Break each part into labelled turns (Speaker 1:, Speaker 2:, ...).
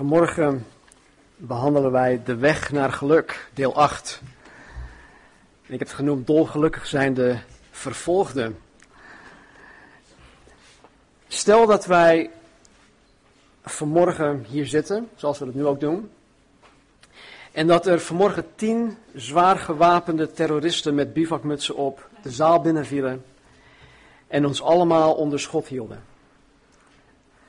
Speaker 1: Vanmorgen behandelen wij de weg naar geluk, deel 8. En ik heb het genoemd dolgelukkig zijn de vervolgden. Stel dat wij vanmorgen hier zitten, zoals we dat nu ook doen. En dat er vanmorgen tien zwaar gewapende terroristen met bivakmutsen op de zaal binnenvielen en ons allemaal onder schot hielden.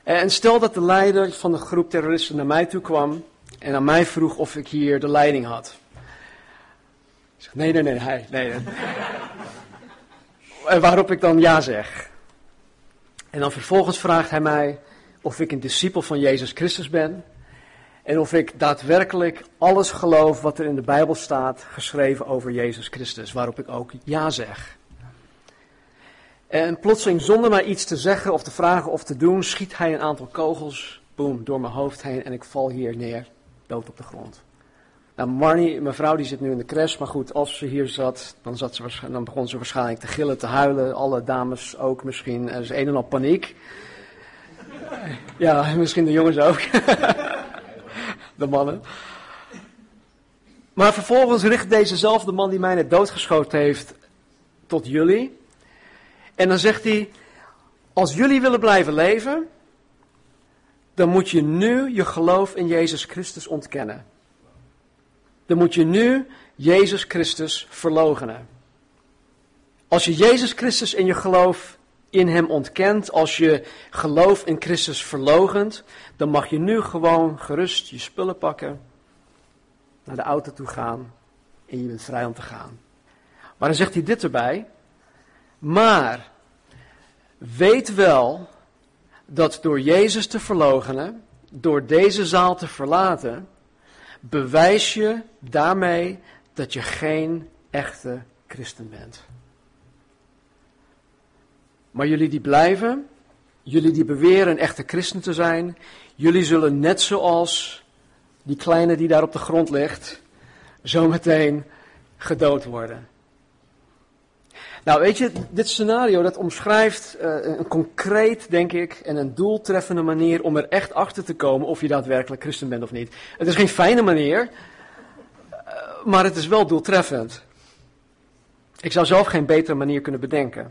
Speaker 1: En stel dat de leider van de groep terroristen naar mij toe kwam en aan mij vroeg of ik hier de leiding had. Ik zeg, nee, nee, nee, nee, nee. En waarop ik dan ja zeg. En dan vervolgens vraagt hij mij of ik een discipel van Jezus Christus ben. En of ik daadwerkelijk alles geloof wat er in de Bijbel staat geschreven over Jezus Christus. Waarop ik ook ja zeg. En plotseling, zonder mij iets te zeggen of te vragen of te doen, schiet hij een aantal kogels, boom, door mijn hoofd heen en ik val hier neer, dood op de grond. Nou, Marnie, mijn vrouw, die zit nu in de crash, maar goed, als ze hier zat, dan, zat ze, dan begon ze waarschijnlijk te gillen, te huilen. Alle dames ook misschien. Er is een en al paniek. Ja, misschien de jongens ook. de mannen. Maar vervolgens richt dezezelfde man die mij net doodgeschoten heeft tot jullie. En dan zegt hij, als jullie willen blijven leven, dan moet je nu je geloof in Jezus Christus ontkennen. Dan moet je nu Jezus Christus verloochenen. Als je Jezus Christus in je geloof in Hem ontkent, als je geloof in Christus verlogent, dan mag je nu gewoon gerust je spullen pakken, naar de auto toe gaan en je bent vrij om te gaan. Maar dan zegt hij dit erbij. Maar weet wel dat door Jezus te verloochenen, door deze zaal te verlaten, bewijs je daarmee dat je geen echte christen bent. Maar jullie die blijven, jullie die beweren een echte christen te zijn, jullie zullen net zoals die kleine die daar op de grond ligt, zometeen gedood worden. Nou, weet je, dit scenario dat omschrijft uh, een concreet, denk ik, en een doeltreffende manier om er echt achter te komen of je daadwerkelijk christen bent of niet. Het is geen fijne manier, uh, maar het is wel doeltreffend. Ik zou zelf geen betere manier kunnen bedenken.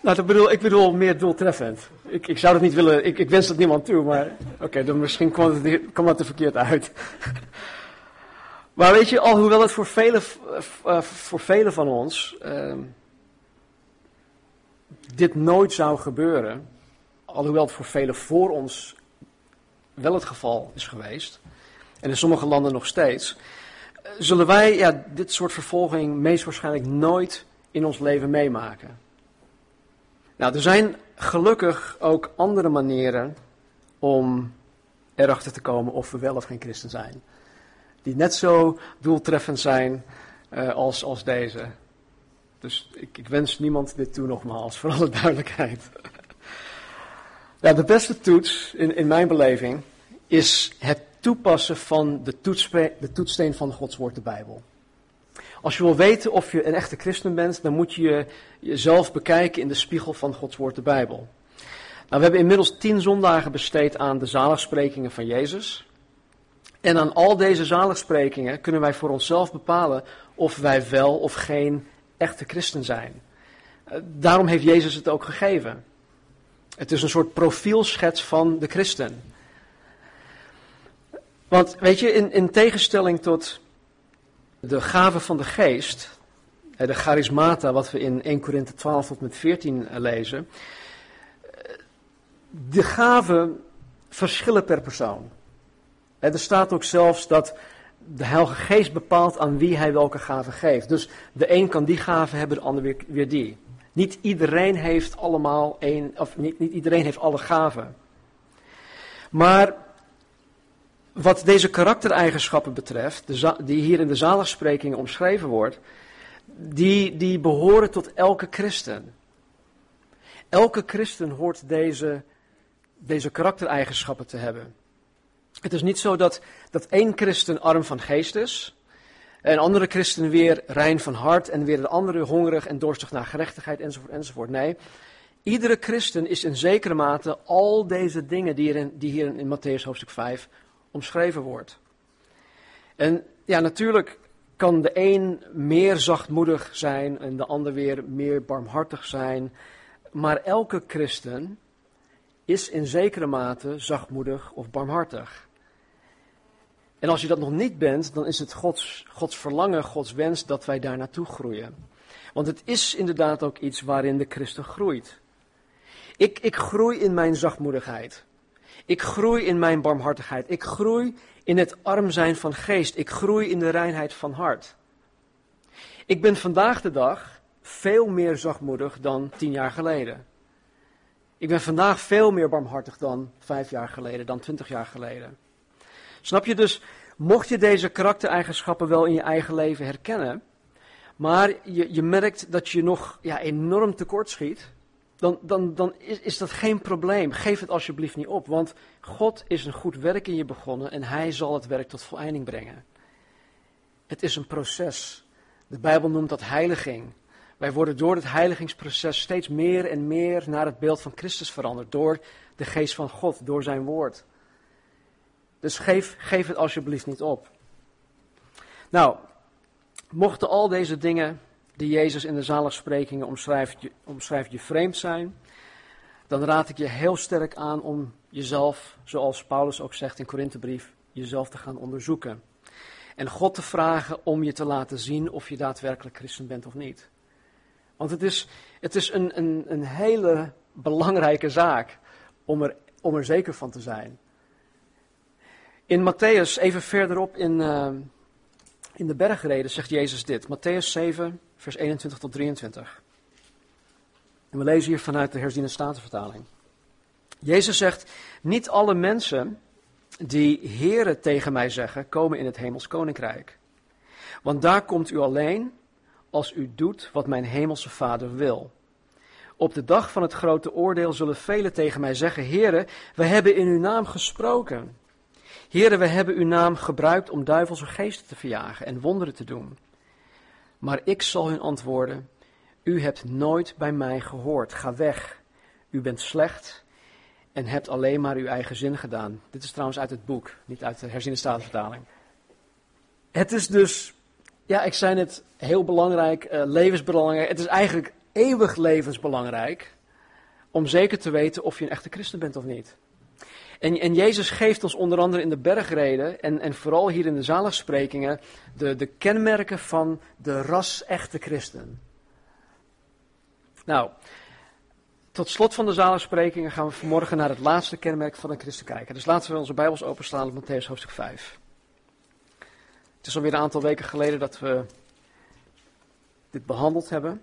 Speaker 1: Nou, dat bedoel, ik bedoel meer doeltreffend. Ik, ik zou dat niet willen, ik, ik wens dat niemand toe, maar oké, dan misschien kwam het, kwam het er verkeerd uit. Maar weet je, alhoewel het voor velen, uh, voor velen van ons uh, dit nooit zou gebeuren, alhoewel het voor velen voor ons wel het geval is geweest, en in sommige landen nog steeds, uh, zullen wij ja, dit soort vervolging meest waarschijnlijk nooit in ons leven meemaken. Nou, er zijn gelukkig ook andere manieren om erachter te komen of we wel of geen christen zijn die net zo doeltreffend zijn uh, als, als deze. Dus ik, ik, wens niemand dit toe nogmaals, voor alle duidelijkheid. ja, de beste toets, in, in mijn beleving, is het toepassen van de, de toetssteen van Gods woord, de Bijbel. Als je wil weten of je een echte christen bent, dan moet je jezelf bekijken in de spiegel van Gods woord, de Bijbel. Nou, we hebben inmiddels tien zondagen besteed aan de zaligsprekingen van Jezus. En aan al deze zaligsprekingen kunnen wij voor onszelf bepalen of wij wel of geen echte christen zijn. Eh, daarom heeft Jezus het ook gegeven. Het is een soort profielschets van de christen. Want weet je, in, in tegenstelling tot de gave van de geest, de charismata, wat we in 1 Korinthe 12 tot met 14 lezen, eh, de gaven verschillen per persoon. Er staat ook zelfs dat de Heilige Geest bepaalt aan wie hij welke gave geeft. Dus de een kan die gave hebben, de ander weer, weer die. Niet iedereen heeft allemaal één, of niet, niet iedereen heeft alle gaven. Maar wat deze karaktereigenschappen betreft, die hier in de zaligsprekingen omschreven wordt, die, die behoren tot elke christen. Elke christen hoort deze, deze karaktereigenschappen te hebben. Het is niet zo dat, dat één christen arm van geest is, en andere christen weer rein van hart, en weer de andere hongerig en dorstig naar gerechtigheid, enzovoort, enzovoort. Nee, Iedere christen is in zekere mate al deze dingen die die hier in Matthäus hoofdstuk 5 omschreven wordt. En ja, natuurlijk kan de een meer zachtmoedig zijn en de ander weer meer barmhartig zijn. Maar elke christen is in zekere mate zachtmoedig of barmhartig. En als je dat nog niet bent, dan is het Gods, Gods verlangen, Gods wens dat wij daar naartoe groeien. Want het is inderdaad ook iets waarin de christen groeit. Ik, ik groei in mijn zachtmoedigheid. Ik groei in mijn barmhartigheid. Ik groei in het arm zijn van geest. Ik groei in de reinheid van hart. Ik ben vandaag de dag veel meer zachtmoedig dan tien jaar geleden. Ik ben vandaag veel meer barmhartig dan vijf jaar geleden, dan twintig jaar geleden. Snap je dus, mocht je deze karaktereigenschappen wel in je eigen leven herkennen, maar je, je merkt dat je nog ja, enorm tekortschiet, dan, dan, dan is, is dat geen probleem. Geef het alsjeblieft niet op, want God is een goed werk in je begonnen en Hij zal het werk tot voleinding brengen. Het is een proces. De Bijbel noemt dat heiliging. Wij worden door het heiligingsproces steeds meer en meer naar het beeld van Christus veranderd. Door de geest van God, door zijn woord. Dus geef, geef het alsjeblieft niet op. Nou, mochten al deze dingen die Jezus in de zaligsprekingen omschrijft, omschrijft je vreemd zijn, dan raad ik je heel sterk aan om jezelf, zoals Paulus ook zegt in Korinthebrief, jezelf te gaan onderzoeken. En God te vragen om je te laten zien of je daadwerkelijk christen bent of niet. Want het is, het is een, een, een hele belangrijke zaak om er, om er zeker van te zijn. In Matthäus, even verderop in, uh, in de bergreden, zegt Jezus dit. Matthäus 7, vers 21 tot 23. En we lezen hier vanuit de herziene statenvertaling. Jezus zegt, niet alle mensen die heren tegen mij zeggen, komen in het hemels koninkrijk. Want daar komt u alleen als u doet wat mijn hemelse vader wil. Op de dag van het grote oordeel zullen velen tegen mij zeggen, heren, we hebben in uw naam gesproken. Heren, we hebben uw naam gebruikt om duivelse geesten te verjagen en wonderen te doen. Maar ik zal hun antwoorden: U hebt nooit bij mij gehoord. Ga weg. U bent slecht en hebt alleen maar uw eigen zin gedaan. Dit is trouwens uit het boek, niet uit de herziene statenvertaling. Het is dus, ja, ik zei het, heel belangrijk, uh, levensbelangrijk. Het is eigenlijk eeuwig levensbelangrijk om zeker te weten of je een echte christen bent of niet. En, en Jezus geeft ons onder andere in de bergreden en, en vooral hier in de zaligsprekingen de, de kenmerken van de ras-echte christen. Nou, tot slot van de zaligsprekingen gaan we vanmorgen naar het laatste kenmerk van een christen kijken. Dus laten we onze Bijbels openslaan op Matthäus hoofdstuk 5. Het is alweer een aantal weken geleden dat we dit behandeld hebben.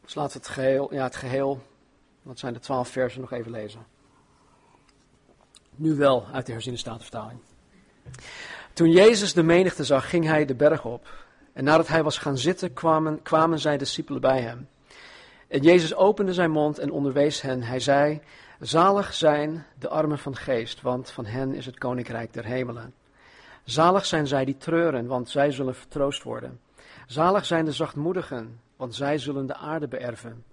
Speaker 1: Dus laten we het geheel, ja, het geheel, wat zijn de twaalf versen, nog even lezen. Nu wel uit de herziene statenvertaling. Toen Jezus de menigte zag, ging hij de berg op. En nadat hij was gaan zitten, kwamen, kwamen zijn discipelen bij hem. En Jezus opende zijn mond en onderwees hen. Hij zei: Zalig zijn de armen van geest, want van hen is het koninkrijk der hemelen. Zalig zijn zij die treuren, want zij zullen vertroost worden. Zalig zijn de zachtmoedigen, want zij zullen de aarde beërven.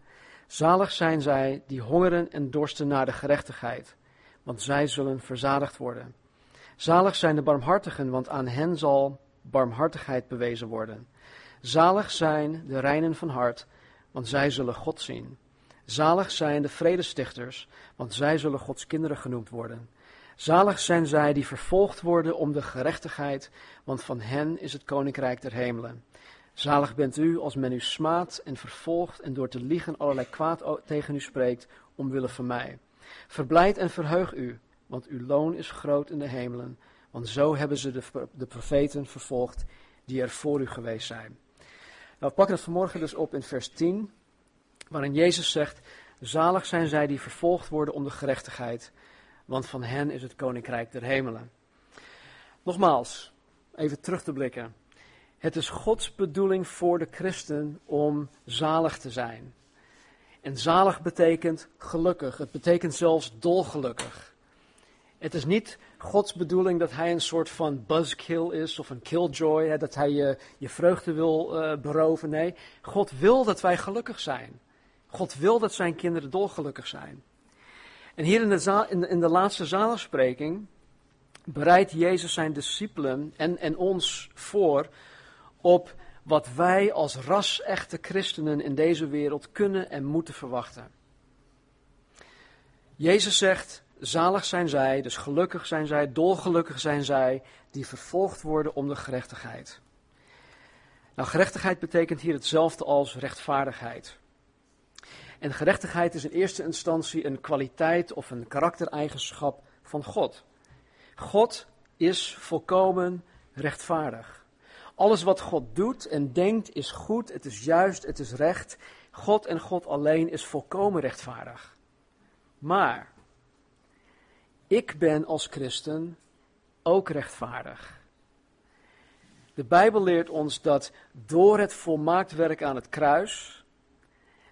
Speaker 1: Zalig zijn zij die hongeren en dorsten naar de gerechtigheid, want zij zullen verzadigd worden. Zalig zijn de barmhartigen, want aan hen zal barmhartigheid bewezen worden. Zalig zijn de reinen van hart, want zij zullen God zien. Zalig zijn de vredestichters, want zij zullen Gods kinderen genoemd worden. Zalig zijn zij die vervolgd worden om de gerechtigheid, want van hen is het koninkrijk der hemelen. Zalig bent u als men u smaadt en vervolgt en door te liegen allerlei kwaad tegen u spreekt, omwille van mij. Verblijd en verheug u, want uw loon is groot in de hemelen, want zo hebben ze de, de profeten vervolgd die er voor u geweest zijn. Nou, we pakken het vanmorgen dus op in vers 10, waarin Jezus zegt, zalig zijn zij die vervolgd worden om de gerechtigheid, want van hen is het koninkrijk der hemelen. Nogmaals, even terug te blikken. Het is Gods bedoeling voor de christen om zalig te zijn. En zalig betekent gelukkig. Het betekent zelfs dolgelukkig. Het is niet Gods bedoeling dat hij een soort van buzzkill is of een killjoy, hè, dat hij je, je vreugde wil uh, beroven. Nee, God wil dat wij gelukkig zijn. God wil dat zijn kinderen dolgelukkig zijn. En hier in de, in de, in de laatste zaligspreking bereidt Jezus zijn discipelen en, en ons voor op wat wij als ras-echte christenen in deze wereld kunnen en moeten verwachten. Jezus zegt, zalig zijn zij, dus gelukkig zijn zij, dolgelukkig zijn zij, die vervolgd worden om de gerechtigheid. Nou, gerechtigheid betekent hier hetzelfde als rechtvaardigheid. En gerechtigheid is in eerste instantie een kwaliteit of een karaktereigenschap van God. God is volkomen rechtvaardig. Alles wat God doet en denkt is goed, het is juist, het is recht. God en God alleen is volkomen rechtvaardig. Maar ik ben als christen ook rechtvaardig. De Bijbel leert ons dat door het volmaakt werk aan het kruis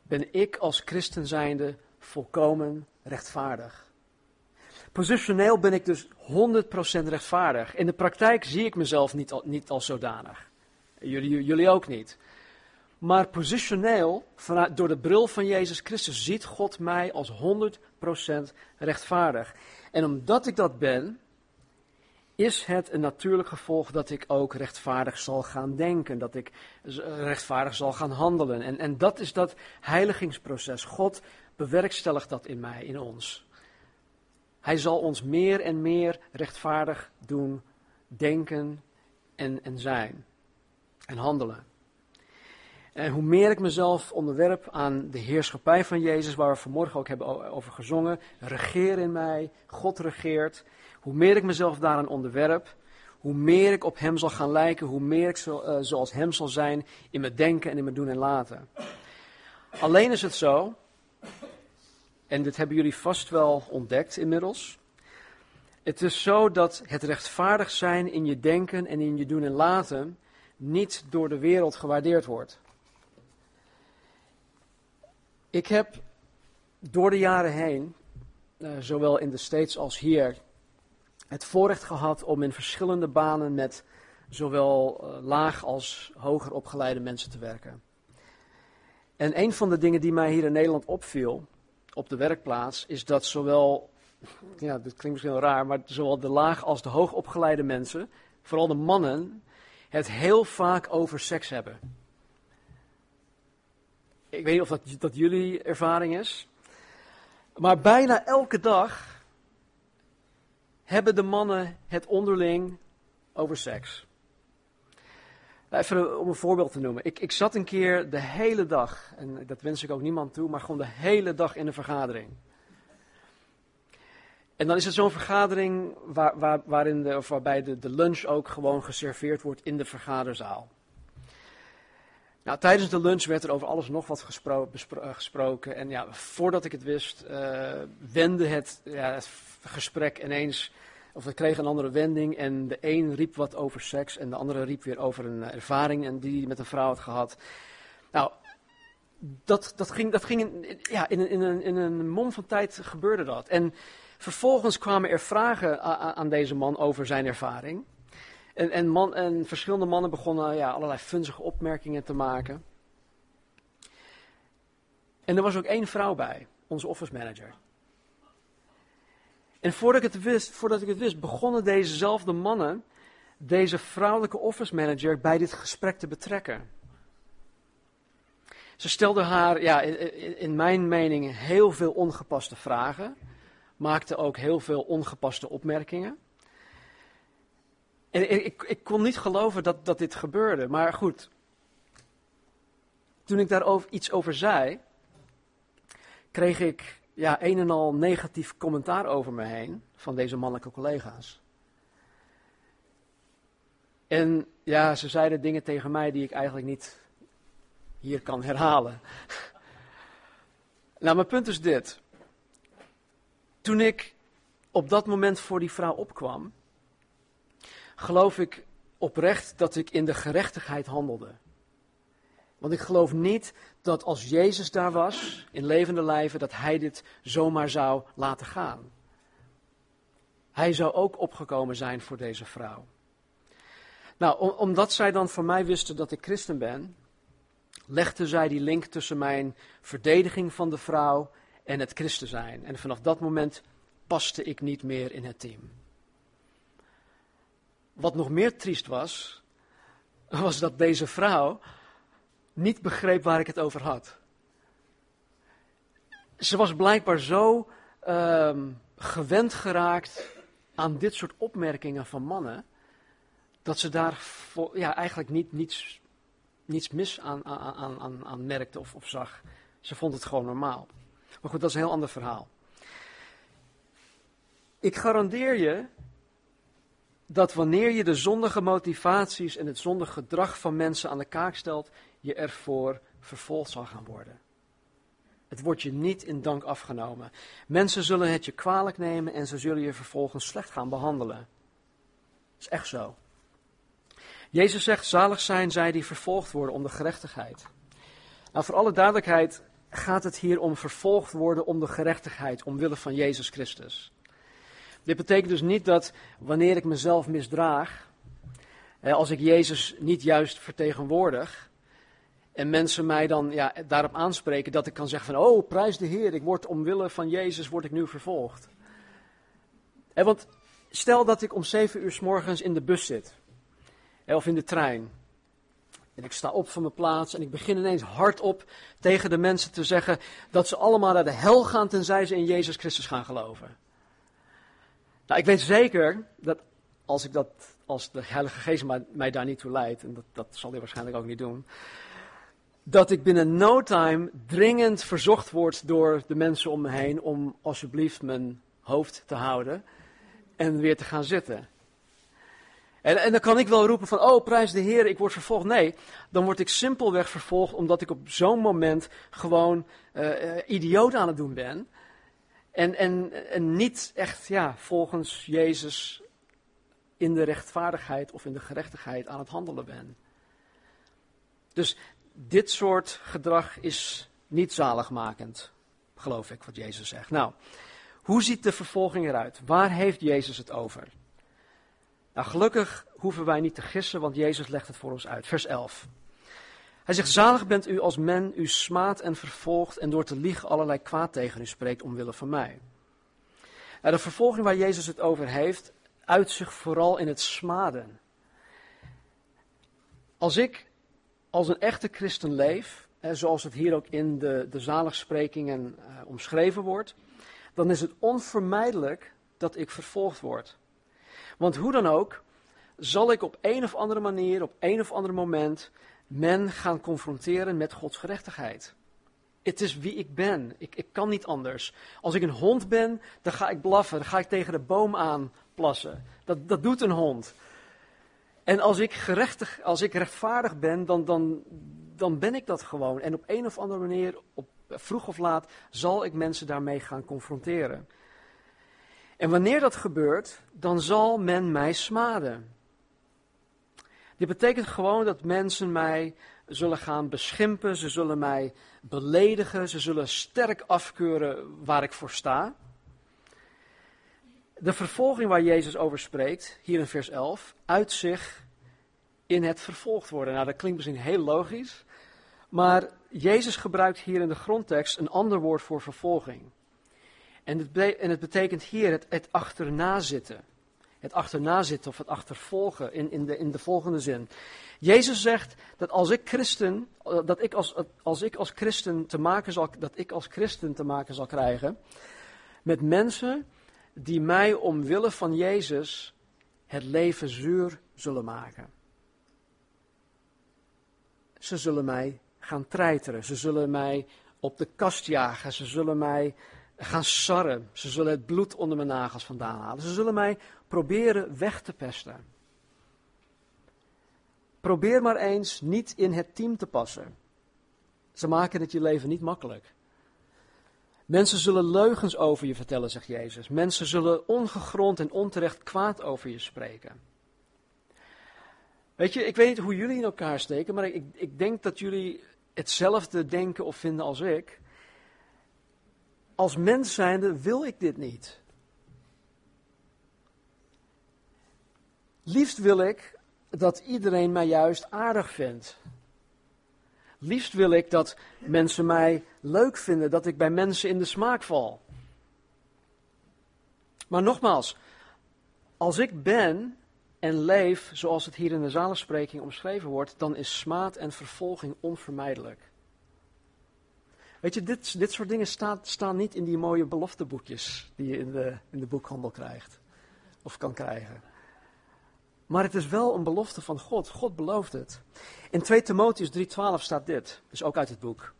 Speaker 1: ben ik als christen zijnde volkomen rechtvaardig. Positioneel ben ik dus 100% rechtvaardig. In de praktijk zie ik mezelf niet, niet als zodanig. Jullie, jullie ook niet. Maar positioneel, vanuit, door de bril van Jezus Christus, ziet God mij als 100% rechtvaardig. En omdat ik dat ben, is het een natuurlijk gevolg dat ik ook rechtvaardig zal gaan denken, dat ik rechtvaardig zal gaan handelen. En, en dat is dat heiligingsproces. God bewerkstelligt dat in mij, in ons. Hij zal ons meer en meer rechtvaardig doen denken en, en zijn en handelen. En hoe meer ik mezelf onderwerp aan de heerschappij van Jezus, waar we vanmorgen ook hebben over gezongen, regeer in mij, God regeert, hoe meer ik mezelf daaraan onderwerp, hoe meer ik op Hem zal gaan lijken, hoe meer ik zo, uh, zoals Hem zal zijn in mijn denken en in mijn doen en laten. Alleen is het zo, en dit hebben jullie vast wel ontdekt inmiddels. Het is zo dat het rechtvaardig zijn in je denken en in je doen en laten niet door de wereld gewaardeerd wordt. Ik heb door de jaren heen, uh, zowel in de States als hier, het voorrecht gehad om in verschillende banen met zowel uh, laag als hoger opgeleide mensen te werken. En een van de dingen die mij hier in Nederland opviel, op de werkplaats, is dat zowel, ja, dit klinkt misschien wel raar, maar zowel de laag als de hoogopgeleide mensen, vooral de mannen, het heel vaak over seks hebben. Ik weet niet of dat, dat jullie ervaring is. Maar bijna elke dag hebben de mannen het onderling over seks. Nou, even om een voorbeeld te noemen. Ik, ik zat een keer de hele dag, en dat wens ik ook niemand toe, maar gewoon de hele dag in een vergadering. En dan is het zo'n vergadering waar, waar, waarin de, of waarbij de, de lunch ook gewoon geserveerd wordt in de vergaderzaal. Nou, tijdens de lunch werd er over alles nog wat eh, gesproken. En ja, voordat ik het wist, uh, wendde het, ja, het gesprek ineens of we kregen een andere wending en de een riep wat over seks en de andere riep weer over een eh, ervaring en die met een vrouw had gehad. Nou, dat, dat ging, dat ging in, ja, in, in, een, in een mom van tijd gebeurde dat. En vervolgens kwamen er vragen aan deze man over zijn ervaring. En, en, man, en verschillende mannen begonnen ja, allerlei funzige opmerkingen te maken. En er was ook één vrouw bij, onze office manager. En voordat ik het wist, voordat ik het wist begonnen dezezelfde mannen deze vrouwelijke office manager bij dit gesprek te betrekken. Ze stelden haar, ja, in, in mijn mening, heel veel ongepaste vragen. Maakte ook heel veel ongepaste opmerkingen. En ik, ik kon niet geloven dat, dat dit gebeurde. Maar goed, toen ik daar iets over zei, kreeg ik ja, een en al negatief commentaar over me heen van deze mannelijke collega's. En ja, ze zeiden dingen tegen mij die ik eigenlijk niet hier kan herhalen. nou, mijn punt is dit. Toen ik op dat moment voor die vrouw opkwam, geloof ik oprecht dat ik in de gerechtigheid handelde. Want ik geloof niet dat als Jezus daar was, in levende lijven, dat hij dit zomaar zou laten gaan. Hij zou ook opgekomen zijn voor deze vrouw. Nou, omdat zij dan voor mij wisten dat ik christen ben, legde zij die link tussen mijn verdediging van de vrouw en het christen zijn. En vanaf dat moment paste ik niet meer in het team. Wat nog meer triest was, was dat deze vrouw niet begreep waar ik het over had. Ze was blijkbaar zo uh, gewend geraakt aan dit soort opmerkingen van mannen, dat ze daar ja, eigenlijk niet, niets, niets mis aan, aan, aan, aan merkte of, of zag. Ze vond het gewoon normaal. Maar goed, dat is een heel ander verhaal. Ik garandeer je dat wanneer je de zondige motivaties en het zondige gedrag van mensen aan de kaak stelt, je ervoor vervolgd zal gaan worden. Het wordt je niet in dank afgenomen. Mensen zullen het je kwalijk nemen en ze zullen je vervolgens slecht gaan behandelen. Dat is echt zo. Jezus zegt, zalig zijn zij die vervolgd worden om de gerechtigheid. Nou, voor alle duidelijkheid gaat het hier om vervolgd worden om de gerechtigheid, omwille van Jezus Christus. Dit betekent dus niet dat wanneer ik mezelf misdraag, als ik Jezus niet juist vertegenwoordig, en mensen mij dan ja, daarop aanspreken, dat ik kan zeggen van, oh, prijs de Heer, ik word omwille van Jezus, word ik nu vervolgd. En want stel dat ik om zeven uur s morgens in de bus zit, of in de trein, en ik sta op van mijn plaats en ik begin ineens hardop tegen de mensen te zeggen dat ze allemaal naar de hel gaan tenzij ze in Jezus Christus gaan geloven. Nou, ik weet zeker dat als ik dat, als de Heilige Geest mij, daar niet toe leidt, en dat, dat zal hij waarschijnlijk ook niet doen, dat ik binnen no time dringend verzocht word door de mensen om me heen om alsjeblieft mijn hoofd te houden en weer te gaan zitten. En, en, dan kan ik wel roepen van, oh prijs de Heer, ik word vervolgd. Nee, dan word ik simpelweg vervolgd omdat ik op zo'n moment gewoon uh, idioot aan het doen ben. En, en, en niet echt ja, volgens Jezus in de rechtvaardigheid of in de gerechtigheid aan het handelen ben. Dus dit soort gedrag is niet zaligmakend, geloof ik, wat Jezus zegt. Nou, hoe ziet de vervolging eruit? Waar heeft Jezus het over? Nou, gelukkig hoeven wij niet te gissen, want Jezus legt het voor ons uit. Vers 11. Hij zegt, zalig bent u als men u smaadt en vervolgt en door te liegen allerlei kwaad tegen u spreekt omwille van mij. Nou, de vervolging waar Jezus het over heeft, uit zich vooral in het smaden. Als ik als een echte christen leef, zoals het hier ook in de, de zaligsprekingen uh, omschreven wordt, dan is het onvermijdelijk dat ik vervolgd word. Want hoe dan ook, zal ik op een of andere manier, op een of ander moment, men gaan confronteren met Gods gerechtigheid. Het is wie ik ben. Ik, ik kan niet anders. Als ik een hond ben, dan ga ik blaffen. Dan ga ik tegen de boom aan plassen. Dat, dat doet een hond. En als ik, gerechtig, als ik rechtvaardig ben, dan, dan, dan ben ik dat gewoon. En op een of andere manier, op, vroeg of laat, zal ik mensen daarmee gaan confronteren. En wanneer dat gebeurt, dan zal men mij smaden. Dit betekent gewoon dat mensen mij zullen gaan beschimpen, ze zullen mij beledigen, ze zullen sterk afkeuren waar ik voor sta. De vervolging waar Jezus over spreekt, hier in vers 11, uit zich in het vervolgd worden. Nou, dat klinkt misschien heel logisch, maar Jezus gebruikt hier in de grondtekst een ander woord voor vervolging. En het, en het betekent hier het, het achterna zitten. Het achterna zitten of het achtervolgen in, in, de, in de volgende zin. Jezus zegt dat als ik christen, dat ik als, als ik als christen te maken zal, dat ik als christen te maken zal krijgen met mensen die mij omwille van Jezus het leven zuur zullen maken. Ze zullen mij gaan treiteren, ze zullen mij op de kast jagen, ze zullen mij gaan sarren. Ze zullen het bloed onder mijn nagels vandaan halen. Ze zullen mij proberen weg te pesten. Probeer maar eens niet in het team te passen. Ze maken het je leven niet makkelijk. Mensen zullen leugens over je vertellen, zegt Jezus. Mensen zullen ongegrond en onterecht kwaad over je spreken. Weet je, ik weet niet hoe jullie in elkaar steken, maar ik, ik denk dat jullie hetzelfde denken of vinden als ik als mens zijnde wil ik dit niet. Liefst wil ik dat iedereen mij juist aardig vindt. Liefst wil ik dat mensen mij leuk vinden, dat ik bij mensen in de smaak val. Maar nogmaals, als ik ben en leef zoals het hier in de zalenspreking omschreven wordt, dan is smaad en vervolging onvermijdelijk. Weet je, dit, dit soort dingen staat, staan niet in die mooie belofteboekjes die je in de, in de boekhandel krijgt. Of kan krijgen. Maar het is wel een belofte van God. God belooft het. In 2 Timotheus 3:12 staat dit, dus ook uit het boek.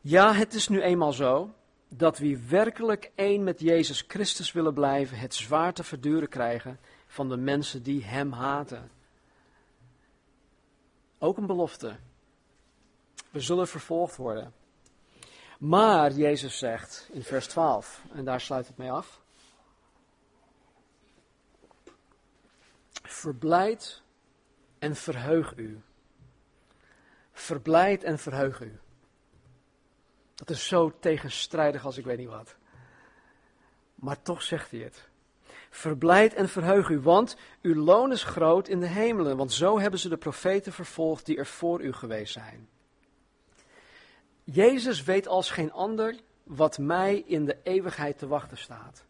Speaker 1: Ja, het is nu eenmaal zo dat wie werkelijk één met Jezus Christus willen blijven, het zwaar te verduren krijgen van de mensen die Hem haten. Ook een belofte. We zullen vervolgd worden. Maar Jezus zegt in vers 12, en daar sluit het mee af. Verblijd en verheug u. Verblijd en verheug u. Dat is zo tegenstrijdig als ik weet niet wat. Maar toch zegt hij het. Verblijd en verheug u, want uw loon is groot in de hemelen, want zo hebben ze de profeten vervolgd die er voor u geweest zijn. Jezus weet als geen ander wat mij in de eeuwigheid te wachten staat.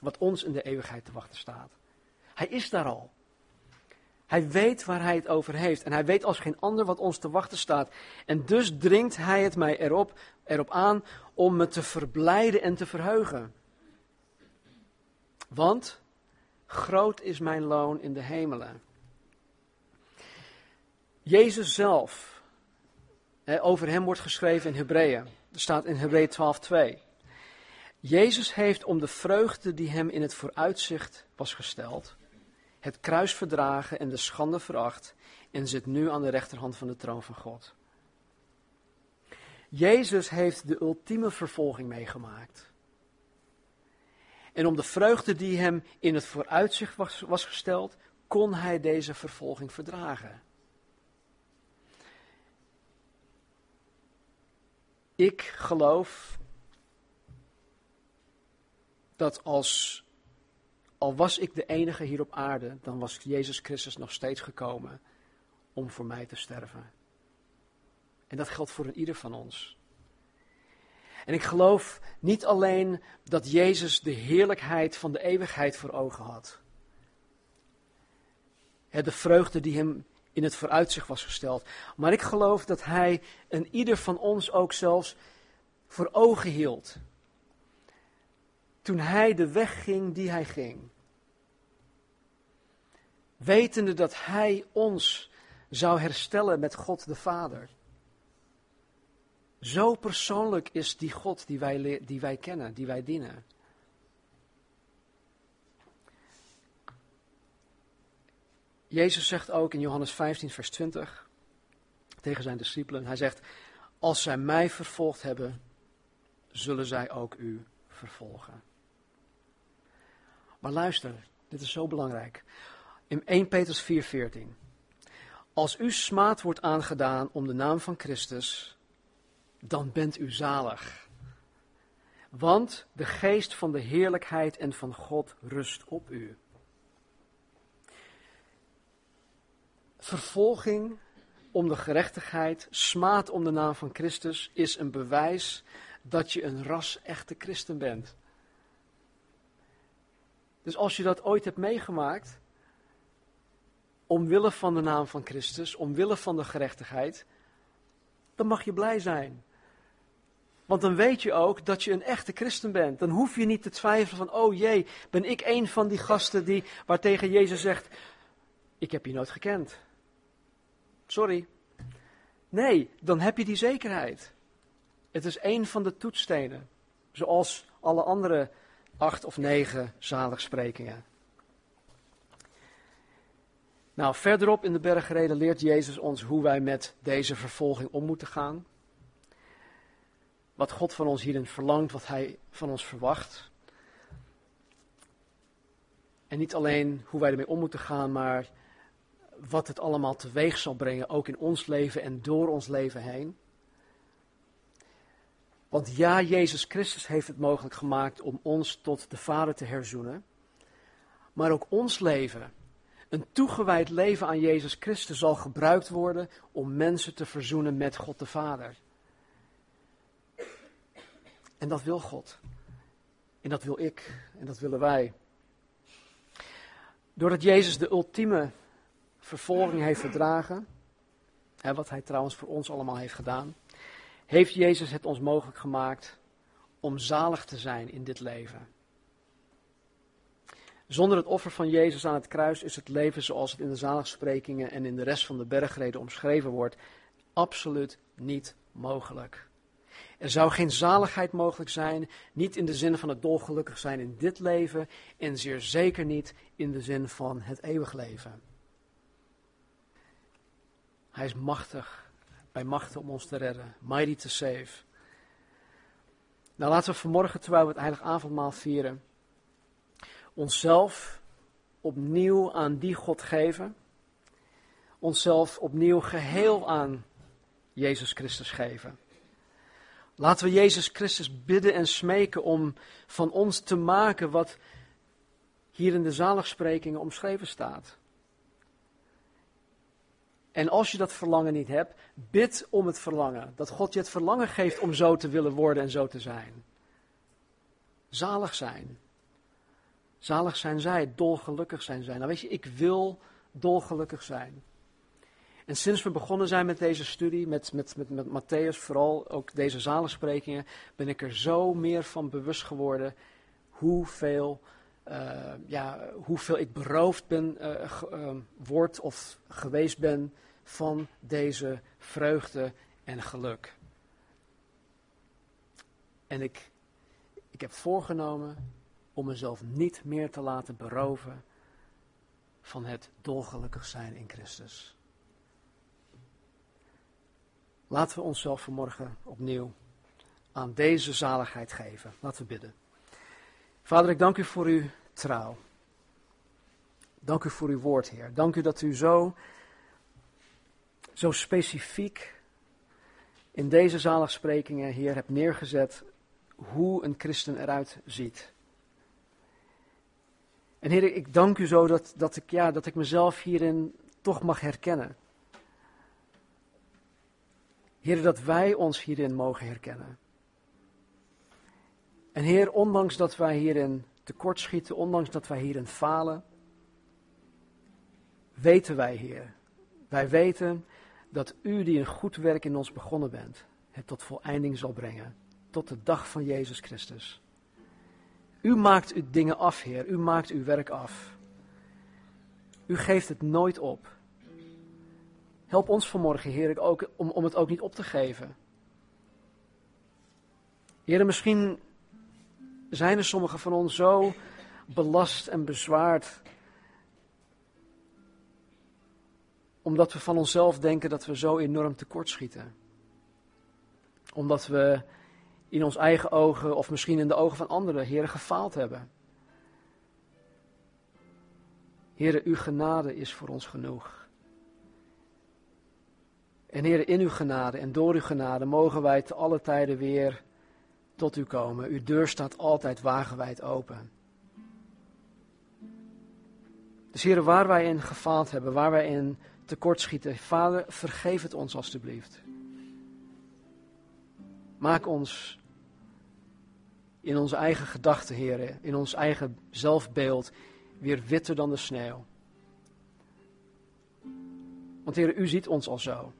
Speaker 1: Wat ons in de eeuwigheid te wachten staat. Hij is daar al. Hij weet waar hij het over heeft. En hij weet als geen ander wat ons te wachten staat. En dus dringt hij het mij erop, erop aan om me te verblijden en te verheugen. Want groot is mijn loon in de hemelen. Jezus zelf, over hem wordt geschreven in Hebreeën. Er staat in Hebreeën 12:2. Jezus heeft om de vreugde die hem in het vooruitzicht was gesteld, het kruis verdragen en de schande veracht en zit nu aan de rechterhand van de troon van God. Jezus heeft de ultieme vervolging meegemaakt. En om de vreugde die hem in het vooruitzicht was, was gesteld, kon hij deze vervolging verdragen. Ik geloof dat als al was ik de enige hier op aarde, dan was Jezus Christus nog steeds gekomen om voor mij te sterven. En dat geldt voor ieder van ons. En ik geloof niet alleen dat Jezus de heerlijkheid van de eeuwigheid voor ogen had. De vreugde die hem in het vooruitzicht was gesteld. Maar ik geloof dat hij en ieder van ons ook zelfs voor ogen hield. Toen hij de weg ging die hij ging wetende dat Hij ons zou herstellen met God de Vader. Zo persoonlijk is die God die wij, die wij kennen, die wij dienen. Jezus zegt ook in Johannes 15, vers 20 tegen zijn discipelen, hij zegt, als zij mij vervolgd hebben, zullen zij ook u vervolgen. Maar luister, dit is zo belangrijk. In 1 Petrus 4:14. Als u smaad wordt aangedaan om de naam van Christus, dan bent u zalig. Want de geest van de heerlijkheid en van God rust op u. Vervolging om de gerechtigheid, smaad om de naam van Christus, is een bewijs dat je een ras-echte christen bent. Dus als je dat ooit hebt meegemaakt, omwille van de naam van Christus, omwille van de gerechtigheid, dan mag je blij zijn. Want dan weet je ook dat je een echte christen bent. Dan hoef je niet te twijfelen van, oh jee, ben ik een van die gasten die, waartegen Jezus zegt, ik heb je nooit gekend. Sorry. Nee, dan heb je die zekerheid. Het is een van de toetsstenen, zoals alle andere acht of negen zaligsprekingen. Nou, verderop in de bergreden leert Jezus ons hoe wij met deze vervolging om moeten gaan. Wat God van ons hierin verlangt, wat Hij van ons verwacht. En niet alleen hoe wij ermee om moeten gaan, maar wat het allemaal teweeg zal brengen, ook in ons leven en door ons leven heen. Want ja, Jezus Christus heeft het mogelijk gemaakt om ons tot de Vader te herzoenen. Maar ook ons leven Een toegewijd leven aan Jezus Christus zal gebruikt worden om mensen te verzoenen met God de Vader. En dat wil God. En dat wil ik. En dat willen wij. Doordat Jezus de ultieme vervolging heeft verdragen, hè, wat hij trouwens voor ons allemaal heeft gedaan, heeft Jezus het ons mogelijk gemaakt om zalig te zijn in dit leven. Zonder het offer van Jezus aan het kruis is het leven zoals het in de zaligsprekingen en in de rest van de bergreden omschreven wordt, absoluut niet mogelijk. Er zou geen zaligheid mogelijk zijn, niet in de zin van het dolgelukkig zijn in dit leven en zeer zeker niet in de zin van het eeuwig leven. Hij is machtig, bij machten om ons te redden, mighty to save. Nou laten we vanmorgen, terwijl we het heilig avondmaal vieren, onszelf opnieuw aan die God geven, onszelf opnieuw geheel aan Jezus Christus geven. Laten we Jezus Christus bidden en smeken om van ons te maken wat hier in de zaligsprekingen omschreven staat. En als je dat verlangen niet hebt, bid om het verlangen. Dat God je het verlangen geeft om zo te willen worden en zo te zijn. Zalig zijn. Zalig zijn zij, dolgelukkig zijn zij. Nou weet je, ik wil dolgelukkig zijn. En sinds we begonnen zijn met deze studie, met, met, met, met Matthäus, vooral ook deze zalensprekingen, ben ik er zo meer van bewust geworden hoeveel, uh, ja, hoeveel ik beroofd ben, uh, word of geweest ben van deze vreugde en geluk. En ik, ik heb voorgenomen om mezelf niet meer te laten beroven van het dolgelukkig zijn in Christus. Laten we onszelf vanmorgen opnieuw aan deze zaligheid geven. Laten we bidden. Vader, ik dank u voor uw trouw. Dank u voor uw woord, Heer. Dank u dat u zo, zo specifiek in deze zaligsprekingen, Heer, hebt neergezet hoe een christen eruit ziet. En Heer, ik dank u zo dat, dat, ik, ja, dat ik mezelf hierin toch mag herkennen. Heer, dat wij ons hierin mogen herkennen. En Heer, ondanks dat wij hierin tekortschieten, ondanks dat wij hierin falen, weten wij, Heer, wij weten dat U die een goed werk in ons begonnen bent, het tot voleinding zal brengen, tot de dag van Jezus Christus. U maakt uw dingen af, Heer, U maakt uw werk af. U geeft het nooit op. Help ons vanmorgen, Heer, ook, om, om het ook niet op te geven. Heer, misschien zijn er sommigen van ons zo belast en bezwaard. Omdat we van onszelf denken dat we zo enorm tekortschieten. Omdat we in ons eigen ogen of misschien in de ogen van anderen, Heer, gefaald hebben. Heer, uw genade is voor ons genoeg. En Heer, in uw genade en door uw genade mogen wij te alle tijden weer tot u komen. Uw deur staat altijd wagenwijd open. Dus Heer, waar wij in gefaald hebben, waar wij in tekortschieten, Vader, vergeef het ons alstublieft. Maak ons in onze eigen gedachten, Heer, in ons eigen zelfbeeld, weer witter dan de sneeuw. Want Heer, u ziet ons al zo.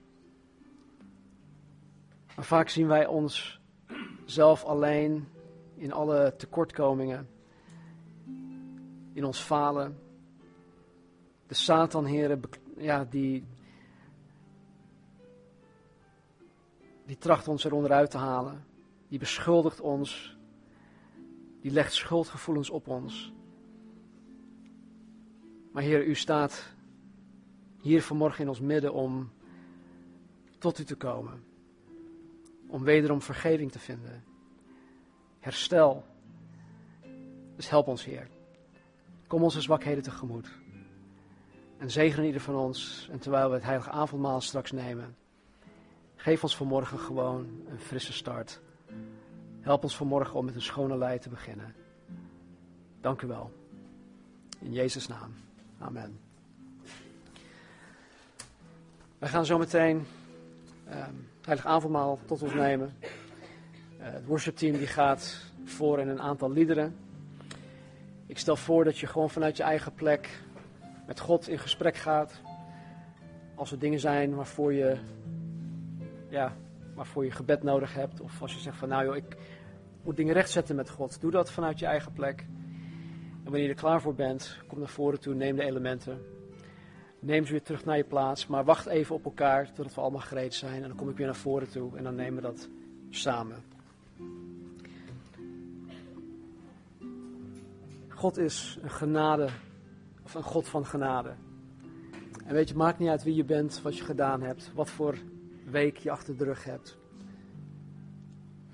Speaker 1: Maar vaak zien wij ons zelf alleen in alle tekortkomingen, in ons falen. De Satan, heren, ja, die, die tracht ons eronder uit te halen. Die beschuldigt ons. Die legt schuldgevoelens op ons. Maar Heer, u staat hier vanmorgen in ons midden om tot u te komen om wederom vergeving te vinden. Herstel. Dus help ons, Heer. Kom onze zwakheden tegemoet. En zegen ieder van ons. En terwijl we het heilige avondmaal straks nemen, geef ons vanmorgen gewoon een frisse start. Help ons vanmorgen om met een schone lei te beginnen. Dank u wel. In Jezus' naam. Amen. Wij gaan zo meteen het heilig avondmaal tot ons nemen. Uh, het worshipteam die gaat voor in een aantal liederen. Ik stel voor dat je gewoon vanuit je eigen plek met God in gesprek gaat. Als er dingen zijn waarvoor je, ja, waarvoor je gebed nodig hebt. Of als je zegt van nou joh, ik moet dingen rechtzetten met God. Doe dat vanuit je eigen plek. En wanneer je er klaar voor bent, kom naar voren toe, neem de elementen. Neem ze weer terug naar je plaats, maar wacht even op elkaar totdat we allemaal gereed zijn. En dan kom ik weer naar voren toe en dan nemen we dat samen. God is een genade, of een God van genade. En weet je, het maakt niet uit wie je bent, wat je gedaan hebt, wat voor week je achter de rug hebt.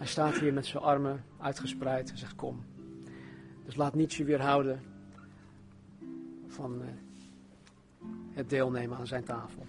Speaker 1: Hij staat hier met zijn armen uitgespreid en zegt kom. Dus laat niets je weerhouden van eh, het deelnemen aan zijn tafel.